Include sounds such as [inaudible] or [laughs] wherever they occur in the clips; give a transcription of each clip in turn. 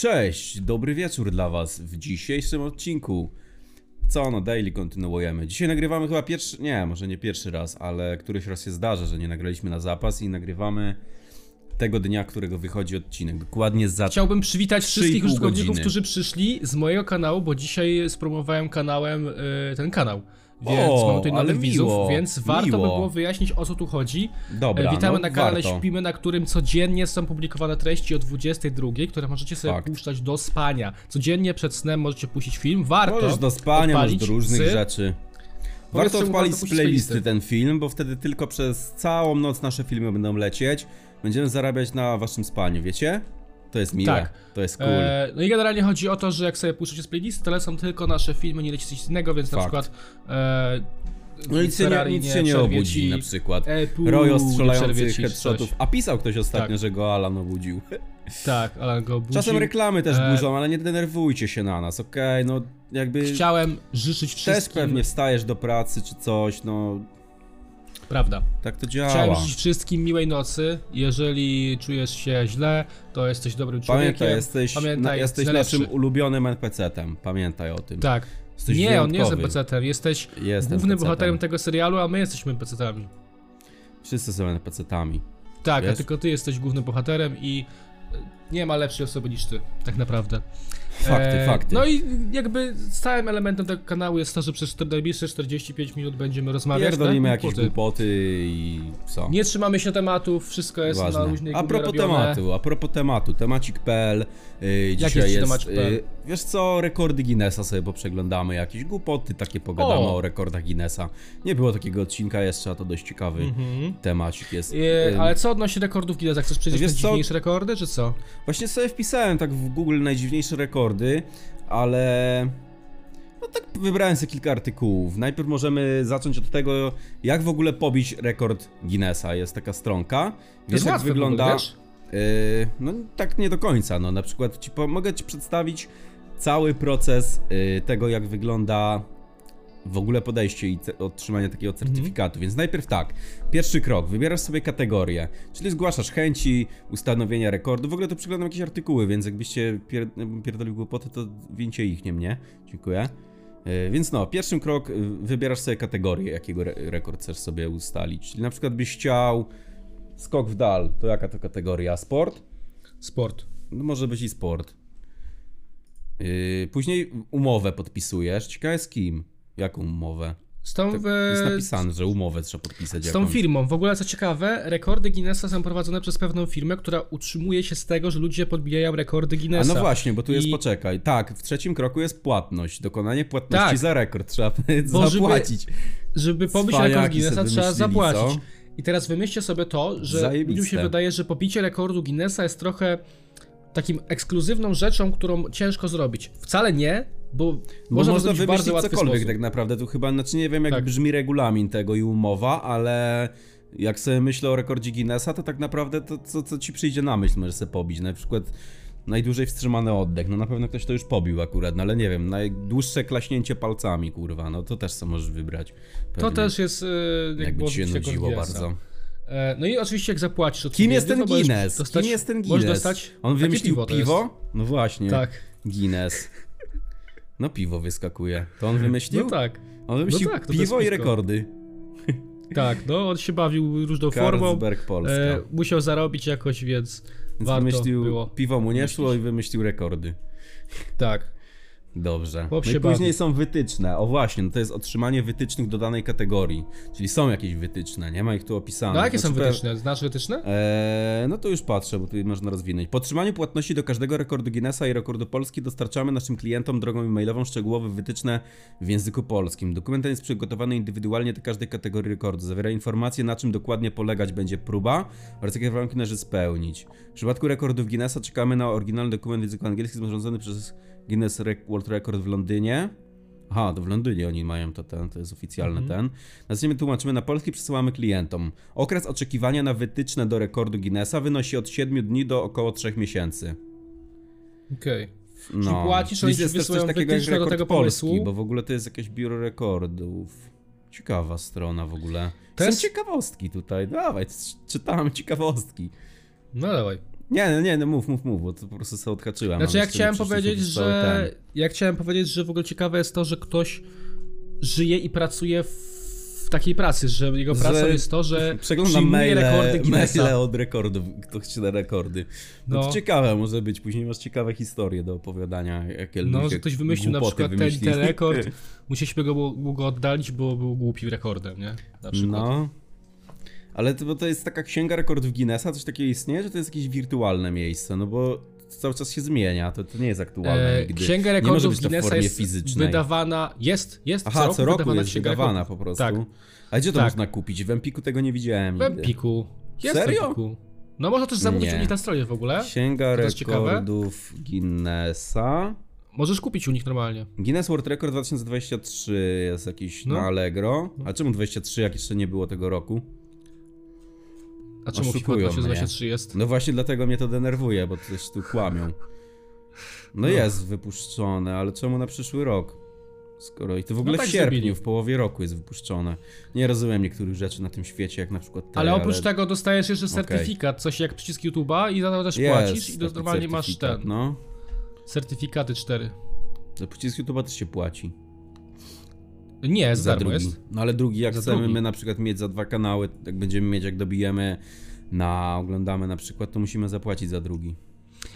Cześć, dobry wieczór dla was w dzisiejszym odcinku. Co no, daily kontynuujemy. Dzisiaj nagrywamy chyba pierwszy, nie, może nie pierwszy raz, ale któryś raz się zdarza, że nie nagraliśmy na zapas i nagrywamy tego dnia, którego wychodzi odcinek. Dokładnie za... Chciałbym przywitać wszystkich użytkowników, godziny. którzy przyszli z mojego kanału, bo dzisiaj spromowałem kanałem y, ten kanał. Więc O, mamy tutaj nowych widzów, miło, więc warto by miło. było wyjaśnić o co tu chodzi. Dobra, E, Witamy no, na kanale warto. Śpimy, na którym codziennie są publikowane treści o 22, które możecie sobie Fakt. puszczać do spania. Codziennie przed snem możecie puścić film. Warto Możesz do spania, możesz do różnych z... rzeczy. Warto odpalić z playlisty. ten film, bo wtedy tylko przez całą noc nasze filmy będą lecieć. Będziemy zarabiać na waszym spaniu, wiecie? To jest miłe, Tak. to jest cool. E, no i generalnie chodzi o to, że jak sobie puszczacie z playlisty, to lecą tylko nasze filmy, nie leci coś innego, więc na Fakt. przykład e, No nic się nie, Ferrari nic się nie obudzi ci- na przykład. E, nie przerwie strzelających headshotów. coś. A pisał ktoś ostatnio, Tak. że go Alan obudził. [laughs] Tak, ale go obudził. Czasem reklamy też E, burzą, ale nie denerwujcie się na nas, okej? No jakby Chciałem życzyć też wszystkim... pewnie wstajesz do pracy czy coś, no Prawda. tak to Chciałem działa. życzyć wszystkim miłej nocy. Jeżeli czujesz się źle, to jesteś dobrym człowiekiem. Pamiętaj, jesteś, Pamiętaj, na, jesteś naszym ulubionym NPC-tem. Pamiętaj o tym. Tak. Jesteś nie, on nie jest wyjątkowy. NPC-tem. Jesteś Jest głównym NPC-tem. bohaterem tego serialu, a my jesteśmy NPC-tami. Wszyscy są NPC-tami. Tak, a Wiesz? tylko ty jesteś głównym bohaterem i nie ma lepszej osoby niż ty, tak naprawdę. Fakty, E, fakty. No i jakby stałym elementem tego kanału jest to, że przez najbliższe 45 minut będziemy rozmawiać. Pierdolimy tak? jakieś Głupoty. i co? Nie trzymamy się tematów, wszystko jest Ważne. na luźnej A propos robione. tematu, a propos tematu, temacik.pl yy, jest dzisiaj jest, temacik.pl? yy, wiesz co, rekordy Guinnessa sobie poprzeglądamy, jakieś głupoty takie pogadamy o, O! rekordach Guinnessa. Nie było takiego odcinka jeszcze, a to dość ciekawy Mhm. temacik jest. Yy, ale co odnosi rekordów Guinnessa? Chcesz przejść Wiesz na co? dziwniejsze rekordy, czy co? Właśnie sobie wpisałem tak w Google najdziwniejsze rekordy, ale... No tak wybrałem sobie kilka artykułów. Najpierw możemy zacząć od tego, jak w ogóle pobić rekord Guinnessa. Jest taka stronka. Wiesz jak wygląda... Yy, no tak nie do końca, no na przykład ci mogę ci przedstawić cały proces yy, tego jak wygląda w ogóle podejście i otrzymanie takiego certyfikatu, więc najpierw tak, pierwszy krok, wybierasz sobie kategorię, czyli zgłaszasz chęci ustanowienia rekordu, w ogóle to przeglądam jakieś artykuły, więc jakbyście pier pierdolił głupoty, to wincie ich, nie mnie, dziękuję. Yy, Więc no, pierwszy krok, yy, wybierasz sobie kategorię, jakiego re rekord chcesz sobie ustalić, czyli na przykład byś chciał skok w dal, to jaka to kategoria? Sport? Sport. No może być i sport. Yy, później umowę podpisujesz. Ciekawe z kim? Jaką umowę? Z tą, Tak w- jest napisane, że umowę trzeba podpisać. z tą jakąś. firmą. W ogóle co ciekawe, rekordy Guinnessa są prowadzone przez pewną firmę, która utrzymuje się z tego, że ludzie podbijają rekordy A Guinnessa. no właśnie, bo tu jest I- poczekaj. Tak, w trzecim kroku jest płatność. Dokonanie płatności Tak. za rekord. Trzeba [laughs] Bo żeby- zapłacić. Żeby pobić Cwaniaki rekord Guinnessa trzeba zapłacić. co? I teraz wymyślcie sobie to, że Zajebiste. ludziom się wydaje, że pobicie rekordu Guinnessa jest trochę takim ekskluzywną rzeczą, którą ciężko zrobić. Wcale nie, bo, Bo można, to można wymyślić bardzo cokolwiek sposób. tak naprawdę. Tu chyba, znaczy nie wiem jak Tak. brzmi regulamin tego i umowa, ale jak sobie myślę o rekordzie Guinnessa, to tak naprawdę to co, co ci przyjdzie na myśl możesz sobie pobić. Na przykład najdłużej wstrzymany oddech. No na pewno ktoś to już pobił akurat, no ale nie wiem, najdłuższe klaśnięcie palcami, kurwa, no to też co możesz wybrać. To Pewnie. też jest e, jakby ci się nudziło bardzo. E, No i oczywiście jak zapłacisz Kim odpowiednio, jest ten to możesz Guinness? Dostać, Kim jest ten Guinness? dostać On wymyślił piwo. piwo? to. No właśnie. Tak, Guinness. No piwo wyskakuje. To on wymyślił? no tak, On wymyślił tak, to to jest piwo i rekordy. tak, no on się bawił różną [laughs] formą, Carlsberg Polska. e, musiał zarobić jakoś, więc Więc warto wymyślił, było. piwo mu nie szło i wymyślił rekordy. Tak. Dobrze. Chłop No i później bawi. są wytyczne. O właśnie, no to jest otrzymanie wytycznych do danej kategorii. Czyli są jakieś wytyczne, nie ma ich tu opisane. No jakie są Znaczy, wytyczne? Znasz wytyczne? Eee, no to już patrzę, bo tutaj można rozwinąć. Po otrzymaniu płatności do każdego rekordu Guinnessa i rekordu Polski dostarczamy naszym klientom drogą e-mailową szczegółowe wytyczne w języku polskim. Dokument ten jest przygotowany indywidualnie do każdej kategorii rekordu. Zawiera informacje, na czym dokładnie polegać będzie próba oraz jakie warunki należy spełnić. W przypadku rekordów Guinnessa czekamy na oryginalny dokument w języku angielskim sporządzony przez Guinness World Record w Londynie. Aha, to w Londynie oni mają to ten, to jest oficjalny ten. Następnie tłumaczymy na polski, przesyłamy klientom. Okres oczekiwania na wytyczne do rekordu Guinnessa wynosi od 7 dni do około 3 miesięcy. Okej. No. płacisz, Czyli oni ci jest też coś takiego jak wytyczne do rekord tego polski, pomysłu? bo w ogóle to jest jakieś biuro rekordów. Ciekawa strona w ogóle. To Są ciekawostki tutaj, dawaj, czytamy ciekawostki. No dawaj. Nie, no nie, no mów, mów, mów, bo to po prostu sobie odhaczyłem. Znaczy ja chciałem powiedzieć, że... ten. Ja chciałem powiedzieć, że w ogóle ciekawe jest to, że ktoś żyje i pracuje w takiej pracy, że jego Że pracą jest to, że Przeglądam przyjmuje maile, rekordy [laughs] Guinnessa. maile od rekordów, kto chce rekordy. No, No. to ciekawe może być, później masz ciekawe historie do opowiadania, jakie No, że ktoś wymyślił na przykład ten, ten rekord, [laughs] musieliśmy go go oddalić, bo był głupi rekordem, nie? Na przykład. No. Ale to, bo to jest taka księga rekordów Guinnessa, coś takiego istnieje, że to jest jakieś wirtualne miejsce, no bo cały czas się zmienia, to, to nie jest aktualne E, nigdy. Księga rekordów Guinnessa jest fizycznej. wydawana, jest, jest Aha, co roku wydawana jest wydawana po prostu. Tak. A gdzie to Tak. można kupić? W Empiku tego nie widziałem W. Empiku. Jest Serio? w Empiku. No można też zamówić Nie. u nich na stronie w ogóle. Księga rekordów Guinnessa. Możesz kupić u nich normalnie. Guinness World Record 2023 jest jakiś No. na Allegro. A czemu 23, jak jeszcze nie było tego roku? A czemu Oszukują 2023 jest? No właśnie dlatego mnie to denerwuje, bo coś tu kłamią. No, No. jest wypuszczone, ale czemu na przyszły rok? Skoro i to w ogóle tak w sierpniu, zrobili. w połowie roku jest wypuszczone. Nie rozumiem niektórych rzeczy na tym świecie, jak na przykład te, Ale oprócz tego dostajesz jeszcze certyfikat, coś jak przycisk YouTube'a i za to też jest płacisz i normalnie masz ten. No, Certyfikaty 4. za przycisk YouTube'a też się płaci. Nie, za za darmo drugi. jest. No ale drugi, jak Za chcemy drugi. my na przykład mieć za dwa kanały, jak będziemy mieć, jak dobijemy na oglądamy na przykład, to musimy zapłacić za drugi.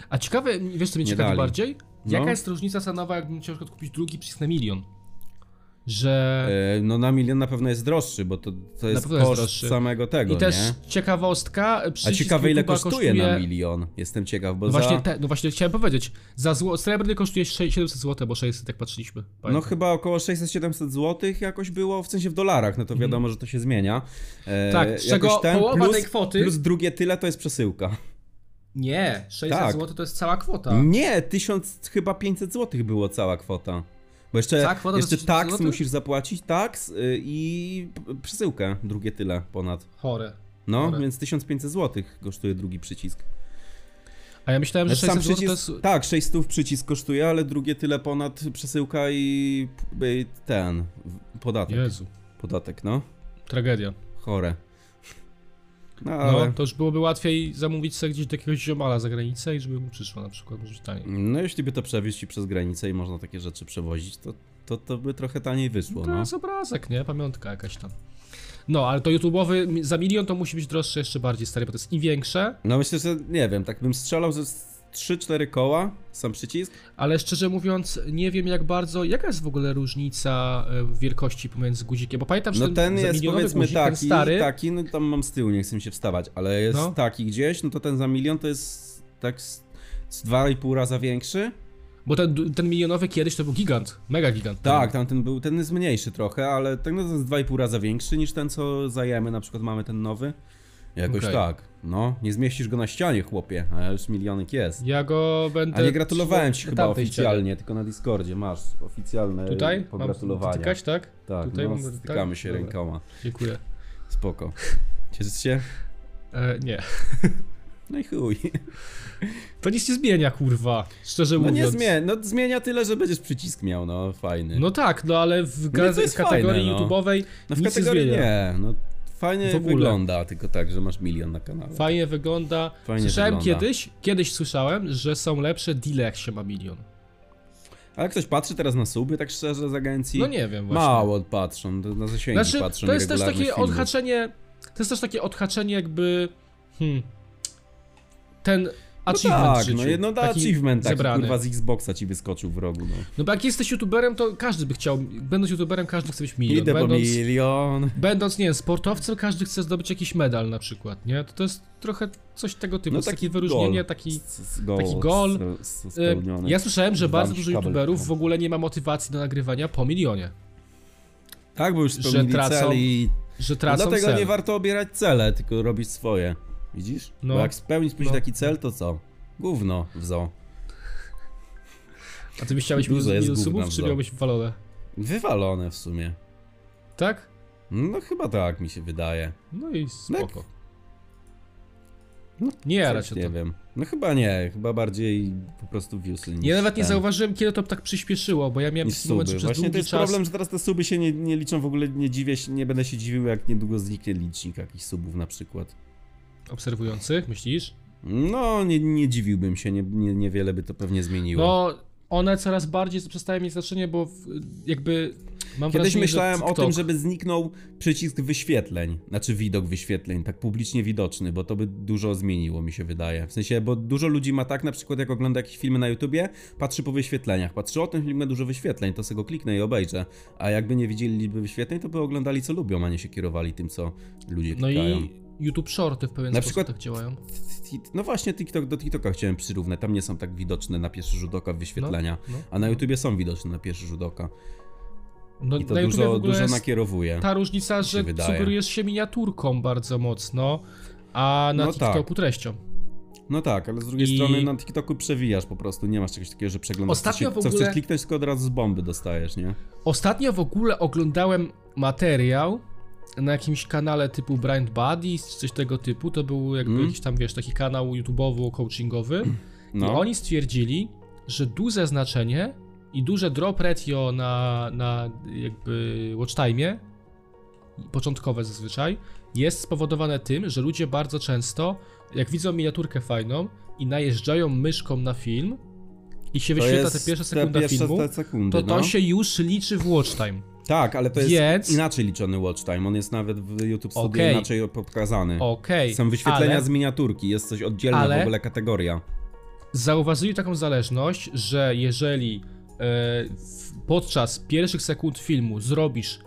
A ciekawe, wiesz co mnie Nie ciekawi bardziej? Jaka No. jest różnica cenowa, jakbym chciał na przykład kupić drugi przycisk na milion? Że... E, no na milion na pewno jest droższy, bo to, to jest jest koszt droższy. samego tego, I też nie? ciekawostka, A ciekawe ile YouTube'a kosztuje, na milion. Jestem ciekaw, bo No właśnie, za... te, no właśnie chciałem powiedzieć, za zło, srebrny kosztuje 700 zł, bo 600 jak patrzyliśmy. No Pamiętam. chyba około 600-700 zł jakoś było, w sensie w dolarach, no to wiadomo, że to się zmienia. E, Mhm. Tak, z czego połowa plus, tej kwoty- Plus drugie tyle to jest przesyłka. Nie, 600 Tak. zł to jest cała kwota. Nie, 1000 chyba 500 zł było cała kwota. Bo jeszcze, to jeszcze 1000 taks złotych? musisz zapłacić, taks y, i przesyłkę, drugie tyle ponad. Chore. No, Dobra. więc 1500 zł kosztuje drugi przycisk. A ja myślałem, że Znaczy, 600 zł to jest... Tak, 600 przycisk kosztuje, ale drugie tyle ponad przesyłka i p- ten, podatek. Jezu, Podatek, no. tragedia. Chore. No ale... No, to już byłoby łatwiej zamówić sobie gdzieś do jakiegoś ziomala za granicę i żeby mu przyszło na przykład, może taniej. No jeśli by to przewieźć i przez granicę i można takie rzeczy przewozić, to, to, to by trochę taniej wyszło, no. jest obrazek, nie? Pamiątka jakaś tam. No, ale to YouTube'owy za milion to musi być droższe jeszcze bardziej stary, bo to jest i większe, No myślę, że nie wiem, tak bym strzelał ze 3-4 koła, sam przycisk. ale szczerze mówiąc nie wiem jak bardzo, jaka jest w ogóle różnica e, wielkości pomiędzy guzikiem, bo pamiętam, że No ten, ten jest powiedzmy guzik, ten taki, stary, taki, no tam mam z tyłu, nie chcę mi się wstawać, ale jest No. taki gdzieś, no to ten za milion to jest tak z, z 2,5 raza większy. bo ten, ten milionowy kiedyś to był gigant, mega gigant. Tak, tamten był, ten jest mniejszy trochę, ale ten no, to jest 2,5 raza większy niż ten, co zajemy, na przykład mamy ten nowy. Jakoś Okej. tak, no, nie zmieścisz go na ścianie, chłopie, a już milionek jest. Ja go będę... A nie gratulowałem ci chyba oficjalnie, tylko na Discordzie masz oficjalne. Tutaj? Mam pogratulowania. dotykać, tak? Tak, Tutaj no, mam stykamy się Dobra. rękoma. Dziękuję. Spoko. Cieszysz się? E, nie. [laughs] No i chuj. To nic nie zmienia, kurwa. Szczerze No mówiąc. nie zmienia, no zmienia tyle, że będziesz przycisk miał, no fajny. No tak, no ale w No kategorii fajne, no. YouTube'owej no w kategorii nie nie, no fajnie W ogóle. wygląda, tylko tak, że masz milion na kanale. Fajnie wygląda. Fajnie Słyszałem wygląda. kiedyś, kiedyś słyszałem, że są lepsze deale jak się ma milion. Ale ktoś patrzy teraz na suby, tak szczerze, z agencji? No nie wiem właśnie. Mało patrzą, na zasięgi Znaczy, patrzą to jest też takie filmów. odhaczenie, to jest też takie odhaczenie jakby, hmm, ten achievement w tak, życiu. no jedno da taki achievement taki zebrany. kurwa z Xboxa ci wyskoczył w rogu, no. No bo jak jesteś youtuberem, to każdy by chciał, będąc youtuberem, każdy chce być milion. Idę po Będąc, milion. będąc, nie wiem, sportowcem, każdy chce zdobyć jakiś medal na przykład, nie? To, to jest trochę coś tego typu, No taki takie wyróżnienie, gol. taki... Gol, taki gol. E. Ja słyszałem, że bardzo dużo kabel. youtuberów w ogóle nie ma motywacji do nagrywania po milionie. Tak, bo już że spełnili tracą cel i... Że No tracą dlatego cel. nie warto obierać cele, tylko robić swoje. Widzisz? No. Bo jak spełnić później No. taki cel, to co? Gówno w zoo. A ty byś chciałeś gówna subów, czy miałbyś walone? Wywalone w sumie. Tak? No chyba tak mi się wydaje. No i spoko. No, nie cię nie to. wiem. No chyba nie, chyba bardziej po prostu viewsy niż Ja nawet nie ten, zauważyłem, kiedy to tak przyspieszyło, bo ja miałem niż moment, że przez Właśnie to jest czas... problem, że teraz te suby się nie, nie liczą w ogóle, nie dziwię się, nie będę się dziwił jak niedługo zniknie licznik jakichś subów na przykład. Obserwujących, myślisz? No, nie, nie dziwiłbym się, nie, nie, niewiele by to pewnie zmieniło. No, one coraz bardziej przestają mieć znaczenie, bo jakby mam Kiedyś wrażenie, myślałem o tym, żeby zniknął przycisk wyświetleń, znaczy widok wyświetleń, tak publicznie widoczny, bo to by dużo zmieniło, mi się wydaje. W sensie, bo dużo ludzi ma tak, na przykład jak ogląda jakieś filmy na YouTubie, patrzy po wyświetleniach, patrzy o ten film ma dużo wyświetleń, to sobie go kliknę i obejrzę, a jakby nie widzieli liczby wyświetleń, to by oglądali co lubią, a nie się kierowali tym, co ludzie No klikają. i YouTube Shorty w pewien Na sposób przykład- tak działają. No właśnie, TikTok do TikToka chciałem przyrównać, tam nie są tak widoczne na pierwszy rzut oka wyświetlenia, No, a na YouTubie są widoczne na pierwszy rzut oka. No, I to dużo, dużo nakierowuje. ta różnica, że wydaje. sugerujesz się miniaturką bardzo mocno, a na No TikToku tak. treścią. No tak, ale z drugiej I- strony na TikToku przewijasz po prostu, nie masz czegoś takiego, że przeglądasz Ostatnio co, się, w co ogóle- chcesz kliknąć, tylko od razu z bomby dostajesz, nie? Ostatnio w ogóle oglądałem materiał na jakimś kanale typu Blind Buddies czy coś tego typu. To był jakby Mm. jakiś tam, wiesz, taki kanał YouTubeowo-coachingowy. I No, oni stwierdzili, że duże znaczenie i duże drop ratio na, na jakby watch time'ie, początkowe zazwyczaj, jest spowodowane tym, że ludzie bardzo często, jak widzą miniaturkę fajną i najeżdżają myszką na film i się to wyświetla te pierwsze te sekundy pierwsze filmu, te sekundy, to to no. się już liczy w watch time. Tak, ale to jest Więc- inaczej liczony watch time, on jest nawet w YouTube Studio Okej. inaczej pokazany. Okej, Są wyświetlenia ale z miniaturki, jest coś oddzielna ale- w ogóle kategoria. zauważyli taką zależność, że jeżeli e, podczas pierwszych sekund filmu zrobisz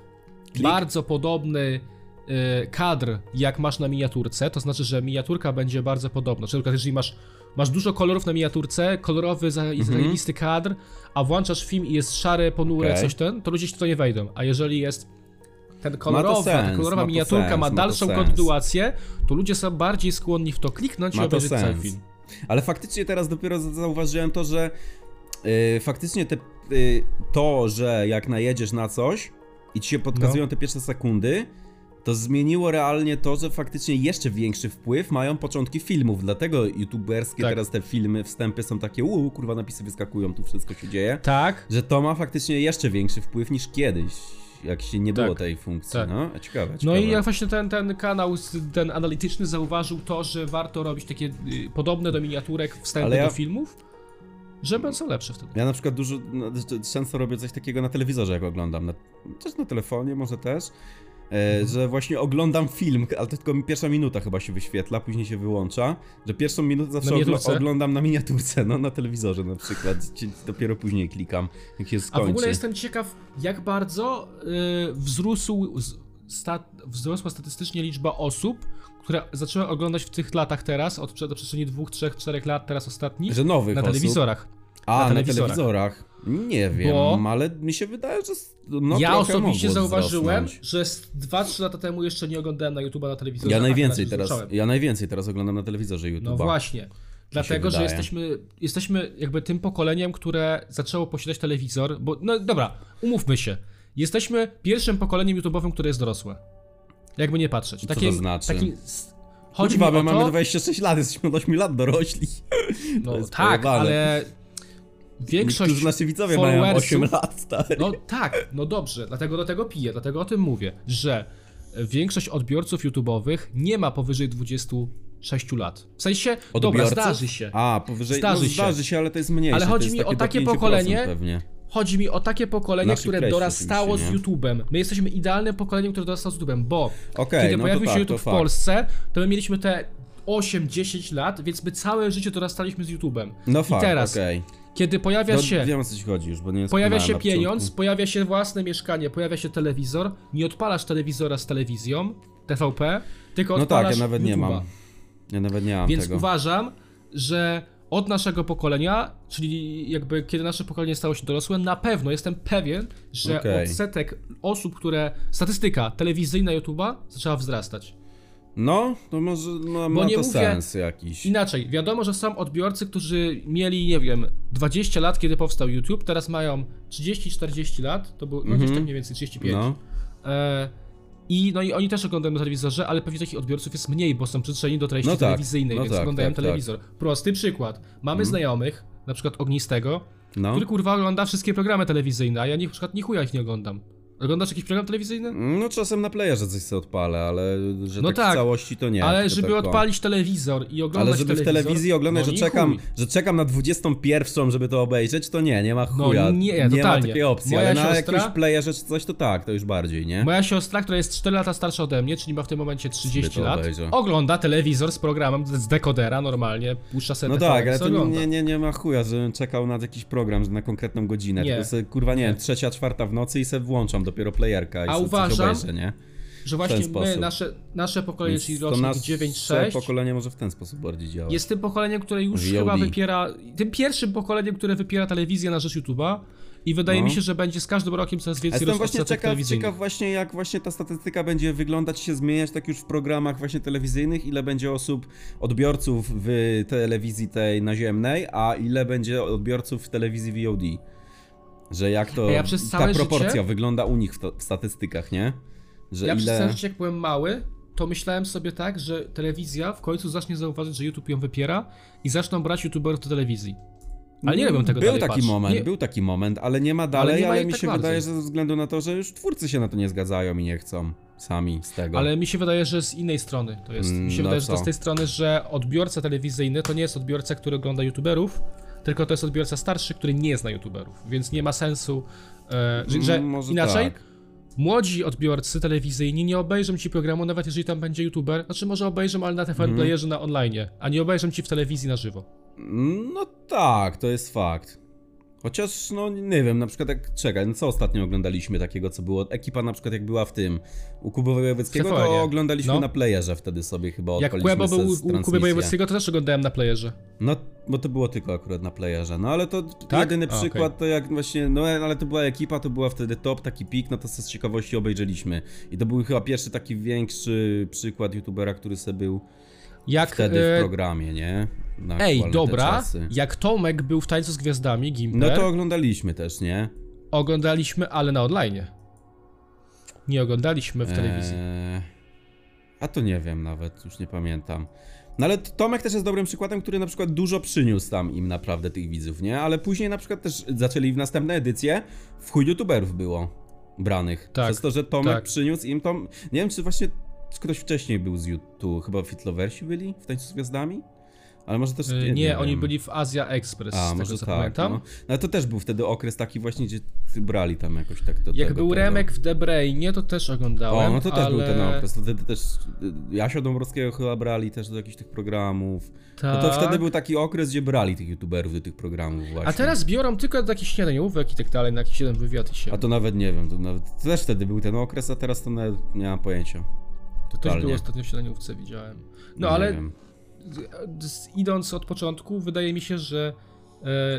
Klik. bardzo podobny e, kadr, jak masz na miniaturce, to znaczy, że miniaturka będzie bardzo podobna. Czyli na przykład, jeżeli masz, masz dużo kolorów na miniaturce, kolorowy, Mhm. zajebisty kadr, a włączasz film i jest szare, ponure, Okej. coś ten, to ludzie w to nie wejdą. A jeżeli jest ten kolorowy, ta sens, kolorowa ma miniaturka sens, ma ma to dalszą kontynuację, to ludzie są bardziej skłonni w to kliknąć i Ma to obejrzeć cały film. Ale faktycznie teraz dopiero za- zauważyłem to, że yy, faktycznie te, yy, to, że jak najedziesz na coś i ci się podkazują No. te pierwsze sekundy, to zmieniło realnie to, że faktycznie jeszcze większy wpływ mają początki filmów, dlatego youtuberskie Tak. teraz te filmy, wstępy są takie, uuu, kurwa, napisy wyskakują, tu wszystko się dzieje, Tak, że to ma faktycznie jeszcze większy wpływ niż kiedyś, jak się nie było Tak. tej funkcji, Tak. no, a ciekawe, No ciekawe. i jak właśnie ten, ten kanał, ten analityczny zauważył to, że warto robić takie y, podobne do miniaturek wstępy ja- do filmów, że będą lepsze wtedy. Ja na przykład dużo, no, często robię coś takiego na telewizorze, jak oglądam. Na, też na telefonie, może też. E. Że właśnie oglądam film, ale to tylko pierwsza minuta chyba się wyświetla, później się wyłącza. Że pierwszą minutę zawsze ogl- oglądam na miniaturce, no na telewizorze na przykład. Dopiero później klikam, jak się A skończy. w ogóle jestem ciekaw, jak bardzo y, wzrósł, z, sta, wzrosła statystycznie liczba osób, które zaczęły oglądać w tych latach teraz, od przed- przestrzeni dwóch, trzech, czterech lat teraz ostatnich, Że nowych na osób. Telewizorach. A, na na telewizorach. telewizorach. Nie wiem, Bo- ale mi się wydaje, że no, ja osobiście zauważyłem, wzrosnąć. że z 2-3 lata temu jeszcze nie oglądałem na YouTube'a na telewizorze. Ja najwięcej teraz zacząłem. ja najwięcej teraz oglądam na telewizorze YouTube'a. No właśnie. Dlatego, że jesteśmy, jesteśmy jakby tym pokoleniem, które zaczęło posiadać telewizor, bo no dobra, umówmy się. Jesteśmy pierwszym pokoleniem YouTube'owym, które jest dorosłe. Jakby nie patrzeć. to Takim, znaczy? Takim, chodzi Kurwa, my mamy to, 26 lat, jesteśmy od 8 lat dorośli. no, tak, pojebane. ale większość Niektórzy nasi widzowie mają followersów- 8 lat, stary. No tak, no dobrze, dlatego do tego piję, dlatego o tym mówię, że większość odbiorców YouTube'owych nie ma powyżej 26 lat. W sensie, dobra, Odbiorców? zdarzy się. A, powyżej, Zdarzy no, się. zdarzy się, ale to jest mniejsze. Ale chodzi mi o do takie 5% pokolenie, Pewnie. Chodzi mi o takie pokolenie, które dorastało z YouTube'em. My jesteśmy idealnym pokoleniem, które dorastało z YouTube'em, bo Okej, kiedy no pojawił tak, się to YouTube w fakt. Polsce, to my mieliśmy te 8-10 lat, więc my całe życie dorastaliśmy z YouTube'em. No I fakt, teraz, okej. Kiedy pojawia No, się, Wiem o co ci chodzi już, bo nie pojawia się pieniądz, pojawia się własne mieszkanie, pojawia się telewizor, nie odpalasz telewizora z telewizją, TVP, tylko No tak, odpalasz ja nawet nie YouTube'a. mam. Ja nawet nie mam Więc tego. uważam, że od naszego pokolenia, czyli jakby kiedy nasze pokolenie stało się dorosłe, na pewno jestem pewien, że Okej. odsetek osób, które. Statystyka telewizyjna YouTube'a zaczęła wzrastać. No, to może Bo ma nie to mówię- sens jakiś. Inaczej, wiadomo, że są odbiorcy, którzy mieli, nie wiem, 20 lat, kiedy powstał YouTube, teraz mają 30-40 lat, to było gdzieś tak mniej więcej 35. No. E, I, no i oni też oglądają na telewizorze, ale pewnie takich odbiorców jest mniej, bo są przyzwyczajeni do treści No tak, telewizyjnej, no więc tak, oglądają tak, tak. telewizor. Prosty przykład. Mamy znajomych, na przykład Ognistego, No. który kurwa ogląda wszystkie programy telewizyjne, a ja nie, na przykład ni chuja ich nie oglądam. Oglądasz jakiś program telewizyjny? No czasem na playerze coś sobie odpalę, ale że No tak, tak, w całości to nie. Ale żeby odpalić telewizor i oglądać Ale żeby w telewizor, telewizji oglądać, no że, czekam, chuj. że czekam na 21, żeby to obejrzeć, to nie, nie ma No chuja. nie, nie ma takiej opcji, Moja ale na siostra- jakimś playerze czy coś, to tak, to już bardziej, nie? Moja siostra, która jest 4 lata starsza ode mnie, czyli ma w tym momencie 30 to lat, obejrzę. ogląda telewizor z programem z dekodera normalnie, puszcza sobie No tak, ale to ogląda. nie, nie, nie ma chuja, żebym czekał na jakiś program na konkretną godzinę. Nie. Sobie, kurwa, nie wiem, trzecia, czwarta w nocy i se włączam dopiero playerka i A uważam, obejrzę, nie? Że właśnie my, nasze, nasze pokolenie, Więc czyli to rocznik nasze 9-6, pokolenie może w ten sposób bardziej działać. jest tym pokoleniem, które już VOD. chyba wypiera, tym pierwszym pokoleniem, które wypiera telewizję na rzecz YouTube'a i wydaje No. mi się, że będzie z każdym rokiem coraz więcej Jestem właśnie ciekaw, ciekaw właśnie jak właśnie ta statystyka będzie wyglądać, się zmieniać tak już w programach właśnie telewizyjnych, ile będzie osób, odbiorców w telewizji tej naziemnej, a ile będzie odbiorców w telewizji VOD. Że jak to, ja przez ta proporcja życie- wygląda u nich w, to, w statystykach, nie? Że Ja przez ile... całe życie, jak byłem mały, to myślałem sobie tak, że telewizja w końcu zacznie zauważyć, że YouTube ją wypiera i zaczną brać YouTuberów do telewizji. Ale nie robią tego Był dalej, taki patrz. moment, Nie- był taki moment, ale nie ma dalej, nie ma ale mi tak się bardzo. wydaje, że ze względu na to, że już twórcy się na to nie zgadzają i nie chcą sami z tego. Ale mi się wydaje, że z innej strony to jest. Mi się Mm, no wydaje, że to co? z tej strony, że odbiorca telewizyjny to nie jest odbiorca, który ogląda YouTuberów, tylko to jest odbiorca starszy, który nie zna YouTuberów. Więc nie ma sensu, e, że, że Mm, inaczej, tak. młodzi odbiorcy telewizyjni nie obejrzą ci programu, nawet jeżeli tam będzie YouTuber. Znaczy, może obejrzą, ale na Mhm. Playerze na online, a nie obejrzą ci w telewizji na żywo. No tak, to jest fakt. Chociaż, no nie wiem, na przykład jak, czekaj, no co ostatnio oglądaliśmy takiego, co było, ekipa na przykład jak była w tym, u Kuby Wojewódzkiego, to oglądaliśmy No. na playerze wtedy sobie chyba Jak se był u Kuby. Wojewódzkiego, to też oglądałem na Playerze. No, bo to było tylko akurat na playerze, no ale to Tak? jedyny A, przykład to jak właśnie, no ale to była ekipa, to była wtedy top, taki pik, no to z ciekawości obejrzeliśmy. I to był chyba pierwszy taki większy przykład youtubera, który sobie był Jak, wtedy e, w programie, nie? Na Ej, dobra, jak Tomek był w Tańcu z Gwiazdami, No Gimper, to oglądaliśmy też, nie? oglądaliśmy, ale na online. Nie oglądaliśmy w telewizji. Eee, a to nie wiem nawet, już nie pamiętam. No ale Tomek też jest dobrym przykładem, który na przykład dużo przyniósł tam im naprawdę tych widzów, nie? Ale później na przykład też zaczęli w następne edycje w chuj youtuberów było branych. Tak, Przez to, że Tomek tak. przyniósł im to... Nie wiem, czy właśnie ktoś wcześniej był z YouTube, chyba Fitloversi byli w Tańcu z Gwiazdami? Ale może też... E, nie, oni wiem. byli w Asia Express, A, z tego może co tak, pamiętam. no. no. to też był wtedy okres taki właśnie, gdzie brali tam jakoś tak to Jak tego, był tego. Remek w The Brainie, to też oglądałem, O, no to też ale... był ten okres. To wtedy też y, Jasio Dąbrowskiego chyba brali też do jakichś tych programów. Tak. No to wtedy był taki okres, gdzie brali tych youtuberów do tych programów właśnie. A teraz biorą tylko do jakichś śniadaniówek i tak dalej, na jakiś jeden wywiad i się... A to nawet nie wiem, to, nawet, to też wtedy był ten okres, a teraz to nawet nie mam pojęcia. Ktoś Totalnie. był ostatnio w śniadaniówce, widziałem. No ale idąc od początku, wydaje mi się, że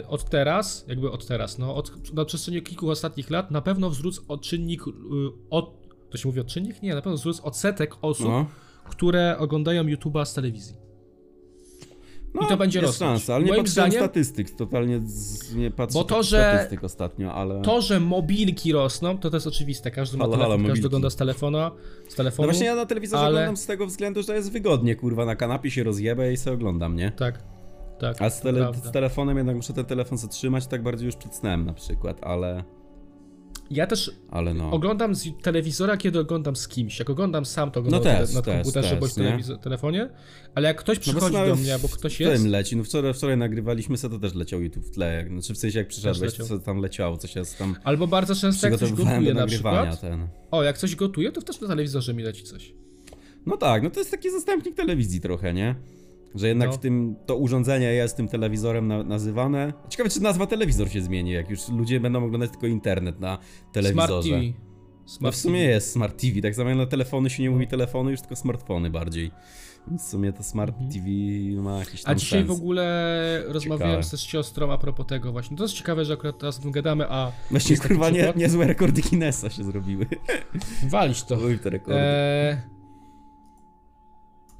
e, od teraz, jakby od teraz, no od, na przestrzeni kilku ostatnich lat na pewno wzrósł odczynnik, y, od, to się mówi odczynnik? Nie, na pewno wzrósł odsetek osób, No. które oglądają YouTube'a z telewizji. No, I to będzie jest rosnąć. szansa, ale nie Moim patrzyłem zdaniem- statystyk, totalnie z, nie patrzę Bo to, że- statystyk ostatnio, ale... To, że mobilki rosną, to to jest oczywiste. Każdy ma Halo, telefon, halo, każdy mobilki. ogląda z telefona, z No telefonu. właśnie ja na telewizorze ale- oglądam z tego względu, że jest wygodnie, kurwa, na kanapie się rozjebę i sobie oglądam, nie? Tak, tak. A z, tele, z telefonem jednak muszę ten telefon zatrzymać, tak bardziej już przed snem na przykład, ale... Ja też no... oglądam z telewizora, kiedy oglądam z kimś. Jak oglądam sam, to oglądam No na komputerze też, bądź nie? telewizor- telefonie, ale jak ktoś No bo przychodzi nawet do mnie, albo ktoś jest, tym leci, no wczoraj, wczoraj nagrywaliśmy se, to też leciał YouTube w tle, znaczy w sensie jak przyszedłeś, co tam leciało, coś ja tam albo bardzo często jak coś gotuje na przykład, ten. o, jak coś gotuje, to też na telewizorze mi leci coś. No tak, no to jest taki zastępnik telewizji trochę, nie? Że jednak No. w tym, to urządzenie jest tym telewizorem na, nazywane. Ciekawe, czy nazwa telewizor się zmieni, jak już ludzie będą oglądać tylko internet na telewizorze. Smart TV. No Smart w sumie TV. jest Smart TV, tak samo na telefony się nie mówi telefony, już tylko smartfony bardziej. Więc w sumie to Smart TV ma jakiś tam Mhm. A dzisiaj sens. w ogóle rozmawiałem Ciekawe. ze z siostrą a propos tego właśnie. To jest ciekawe, że akurat teraz o tym gadamy, a Właśnie kurwa nie, niezłe rekordy Guinnessa się zrobiły. [laughs] walić to. Były te rekordy. Eee...